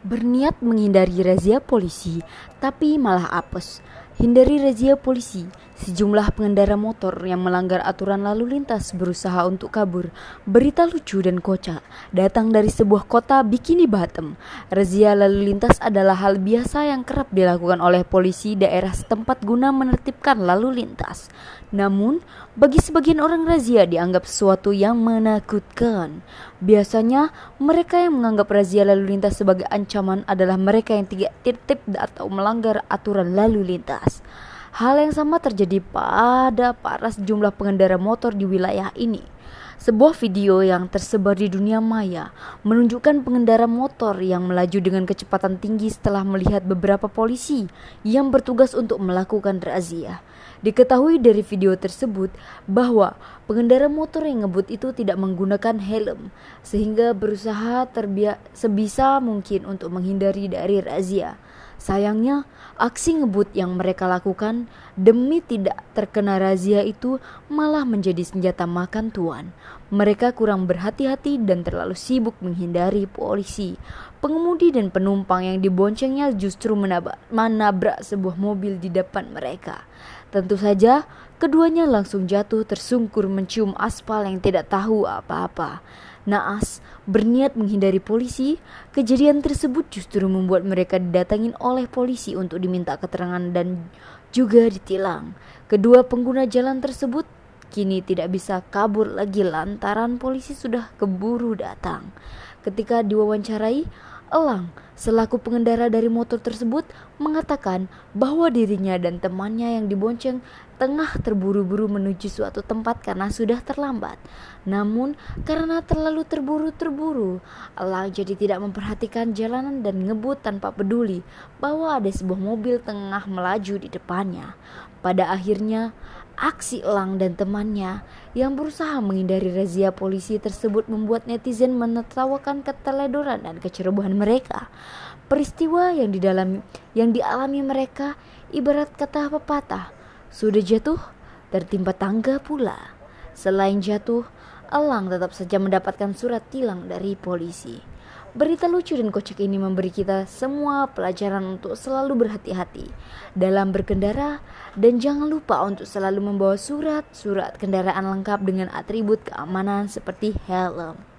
Berniat menghindari razia polisi, tapi malah apes. Hindari razia polisi. Sejumlah pengendara motor yang melanggar aturan lalu lintas berusaha untuk kabur. Berita lucu dan kocak datang dari sebuah kota Bikini Bottom. Razia lalu lintas adalah hal biasa yang kerap dilakukan oleh polisi daerah setempat guna menertibkan lalu lintas. Namun, bagi sebagian orang razia dianggap sesuatu yang menakutkan. Biasanya, mereka yang menganggap razia lalu lintas sebagai ancaman adalah mereka yang tidak tertib atau melanggar aturan lalu lintas. Hal yang sama terjadi pada para sejumlah pengendara motor di wilayah ini. Sebuah video yang tersebar di dunia maya menunjukkan pengendara motor yang melaju dengan kecepatan tinggi setelah melihat beberapa polisi yang bertugas untuk melakukan razia. Diketahui dari video tersebut bahwa pengendara motor yang ngebut itu tidak menggunakan helm sehingga berusaha terbia sebisa mungkin untuk menghindari dari razia. Sayangnya, aksi ngebut yang mereka lakukan demi tidak terkena razia itu malah menjadi senjata makan tuan. Mereka kurang berhati-hati dan terlalu sibuk menghindari polisi. Pengemudi dan penumpang yang diboncengnya justru menabrak, sebuah mobil di depan mereka. Tentu saja, keduanya langsung jatuh tersungkur mencium aspal yang tidak tahu apa-apa. Naas berniat menghindari polisi, kejadian tersebut justru membuat mereka didatangin oleh polisi untuk diminta keterangan dan juga ditilang. Kedua pengguna jalan tersebut kini tidak bisa kabur lagi lantaran polisi sudah keburu datang. Ketika diwawancarai, Elang, selaku pengendara dari motor tersebut, mengatakan bahwa dirinya dan temannya yang dibonceng tengah terburu-buru menuju suatu tempat karena sudah terlambat. Namun, karena terlalu terburu-terburu, Elang jadi tidak memperhatikan jalanan dan ngebut tanpa peduli bahwa ada sebuah mobil tengah melaju di depannya. Pada akhirnya, Aksi Elang dan temannya yang berusaha menghindari razia polisi tersebut membuat netizen menertawakan keteledoran dan kecerobohan mereka. Peristiwa yang didalami yang dialami mereka ibarat kata pepatah, sudah jatuh tertimpa tangga pula. Selain jatuh, Elang tetap saja mendapatkan surat tilang dari polisi. Berita lucu dan kocak ini memberi kita semua pelajaran untuk selalu berhati-hati dalam berkendara dan jangan lupa untuk selalu membawa surat-surat kendaraan lengkap dengan atribut keamanan seperti helm.